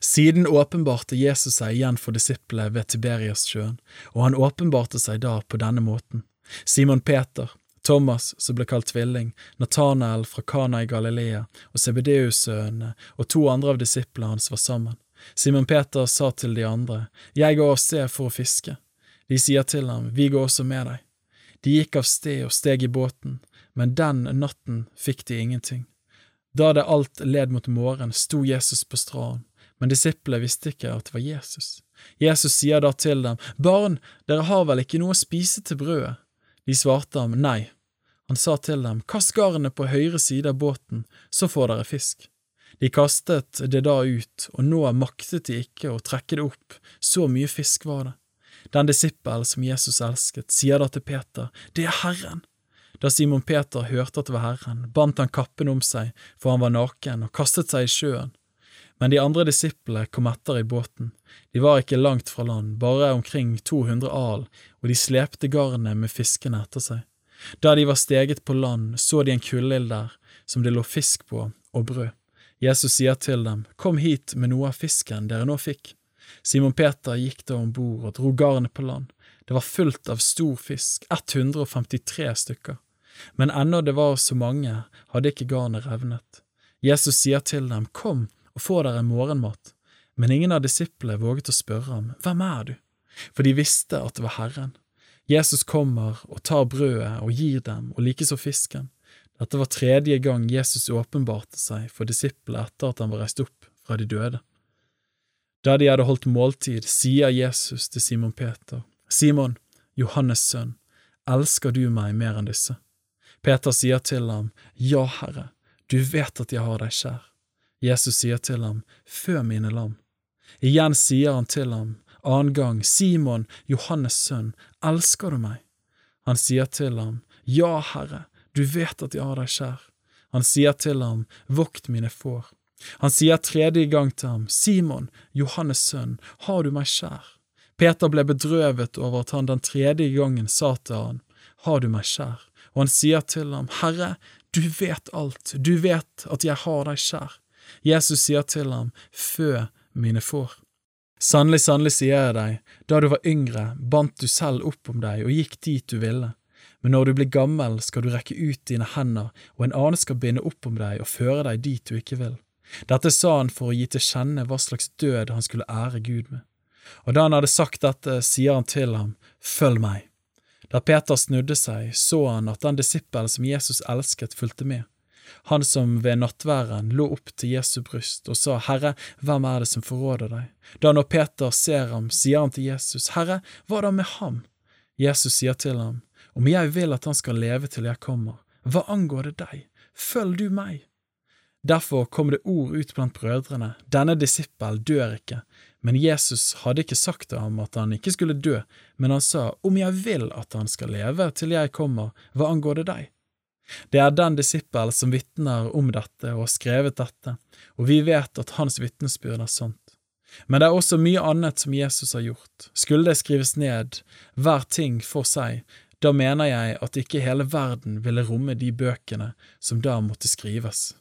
Siden åpenbarte Jesus seg igjen for disiplene ved Tiberiassjøen, og han åpenbarte seg da på denne måten. Simon Peter, Thomas, som ble kalt tvilling, Nathanael fra Kana i Galilea og Sebedeus-sønnene og to andre av disiplene hans var sammen. Simon Peter sa til de andre, Jeg går av sted for å fiske. De sier til ham, Vi går også med deg. De gikk av sted og steg i båten, men den natten fikk de ingenting. Da det alt led mot morgen, sto Jesus på stranden, men disiplene visste ikke at det var Jesus. Jesus sier da til dem, Barn, dere har vel ikke noe å spise til brødet? De svarte ham nei. Han sa til dem, Kast garnet på høyre side av båten, så får dere fisk. De kastet det da ut, og nå maktet de ikke å trekke det opp, så mye fisk var det. Den disippel som Jesus elsket, sier da til Peter, Det er Herren. Da Simon Peter hørte at det var Herren, bandt han kappen om seg, for han var naken, og kastet seg i sjøen. Men de andre disiplene kom etter i båten. De var ikke langt fra land, bare omkring 200 al, og de slepte garnet med fiskene etter seg. Da de var steget på land, så de en kullild der, som det lå fisk på, og brød. Jesus sier til dem, Kom hit med noe av fisken dere nå fikk. Simon Peter gikk da om bord og dro garnet på land. Det var fullt av stor fisk, 153 stykker. Men ennå det var så mange, hadde ikke garnet revnet. Jesus sier til dem, Kom få dere morgenmat. Men ingen av disiplene våget å spørre ham, Hvem er du? For de visste at det var Herren. Jesus kommer og tar brødet og gir dem, og likeså fisken. Dette var tredje gang Jesus åpenbarte seg for disiplene etter at han var reist opp fra de døde. Da de hadde holdt måltid, sier Jesus til Simon Peter, Simon, Johannes sønn, elsker du meg mer enn disse? Peter sier til ham, Ja, Herre, du vet at jeg har deg kjær. Jesus sier til ham, Fø mine lam. Igjen sier han til ham, annen gang, Simon, Johannes sønn, elsker du meg? Han sier til ham, Ja, Herre, du vet at jeg har deg kjær. Han sier til ham, Vokt mine får. Han sier tredje gang til ham, Simon, Johannes sønn, har du meg kjær? Peter ble bedrøvet over at han den tredje gangen sa til han, Har du meg kjær? Og han sier til ham, Herre, du vet alt, du vet at jeg har deg kjær. Jesus sier til ham, Fø mine får. Sannelig, sannelig sier jeg deg, da du var yngre, bandt du selv opp om deg og gikk dit du ville. Men når du blir gammel, skal du rekke ut dine hender, og en annen skal binde opp om deg og føre deg dit du ikke vil. Dette sa han for å gi til kjenne hva slags død han skulle ære Gud med. Og da han hadde sagt dette, sier han til ham, Følg meg. Da Peter snudde seg, så han at den disippelen som Jesus elsket, fulgte med. Han som ved nattværen lå opp til Jesu bryst og sa, Herre, hvem er det som forråder deg? Da når Peter ser ham, sier han til Jesus, Herre, hva da med ham? Jesus sier til ham, Om jeg vil at han skal leve til jeg kommer, hva angår det deg? Følg du meg. Derfor kom det ord ut blant brødrene, denne disippel dør ikke, men Jesus hadde ikke sagt til ham at han ikke skulle dø, men han sa, Om jeg vil at han skal leve til jeg kommer, hva angår det deg? Det er den disippel som vitner om dette og har skrevet dette, og vi vet at hans vitnesbyrd er sant. Men det er også mye annet som Jesus har gjort. Skulle det skrives ned, hver ting for seg, da mener jeg at ikke hele verden ville romme de bøkene som da måtte skrives.